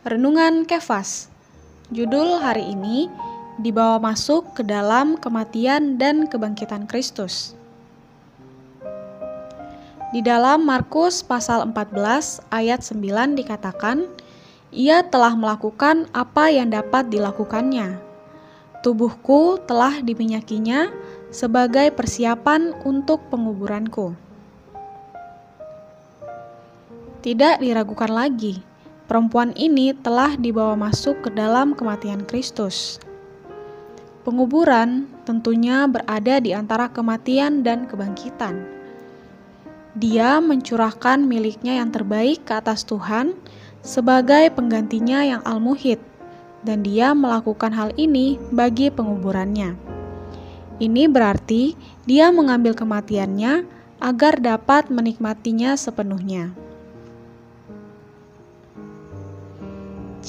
Renungan Kefas. Judul hari ini dibawa masuk ke dalam kematian dan kebangkitan Kristus. Di dalam Markus pasal 14 ayat 9 dikatakan, ia telah melakukan apa yang dapat dilakukannya. Tubuhku telah diminyakinya sebagai persiapan untuk penguburanku. Tidak diragukan lagi perempuan ini telah dibawa masuk ke dalam kematian Kristus. Penguburan tentunya berada di antara kematian dan kebangkitan. Dia mencurahkan miliknya yang terbaik ke atas Tuhan sebagai penggantinya yang al-muhid, dan dia melakukan hal ini bagi penguburannya. Ini berarti dia mengambil kematiannya agar dapat menikmatinya sepenuhnya.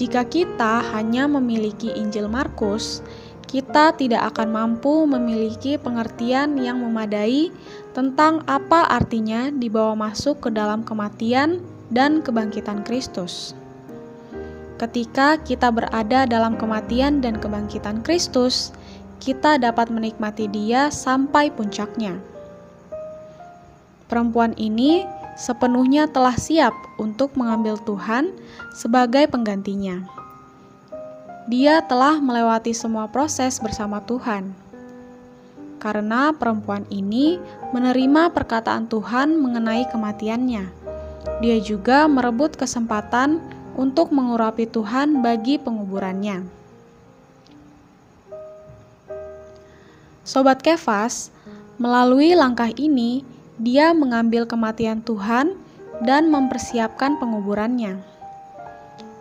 Jika kita hanya memiliki Injil Markus, kita tidak akan mampu memiliki pengertian yang memadai tentang apa artinya dibawa masuk ke dalam kematian dan kebangkitan Kristus. Ketika kita berada dalam kematian dan kebangkitan Kristus, kita dapat menikmati Dia sampai puncaknya. Perempuan ini sepenuhnya telah siap untuk mengambil Tuhan sebagai penggantinya. Dia telah melewati semua proses bersama Tuhan. Karena perempuan ini menerima perkataan Tuhan mengenai kematiannya, dia juga merebut kesempatan untuk mengurapi Tuhan bagi penguburannya. Sobat Kefas, melalui langkah ini, dia mengambil kematian Tuhan dan mempersiapkan penguburannya.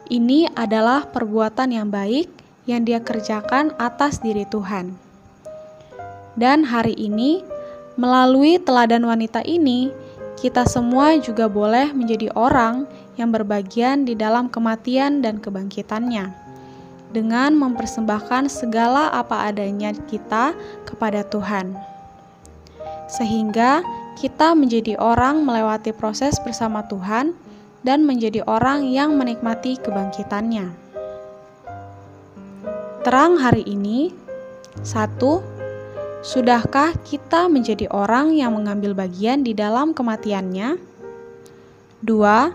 Ini adalah perbuatan yang baik yang dia kerjakan atas diri Tuhan. Dan hari ini, melalui teladan wanita ini, kita semua juga boleh menjadi orang yang berbagian di dalam kematian dan kebangkitannya, dengan mempersembahkan segala apa adanya kita kepada Tuhan, sehingga kita menjadi orang melewati proses bersama Tuhan dan menjadi orang yang menikmati kebangkitannya. Terang hari ini, satu, sudahkah kita menjadi orang yang mengambil bagian di dalam kematiannya? Dua,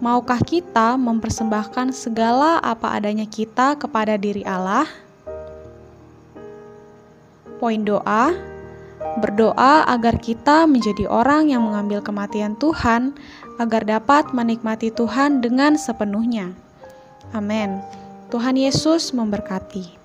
maukah kita mempersembahkan segala apa adanya kita kepada diri Allah? Poin doa Berdoa agar kita menjadi orang yang mengambil kematian Tuhan, agar dapat menikmati Tuhan dengan sepenuhnya. Amin. Tuhan Yesus memberkati.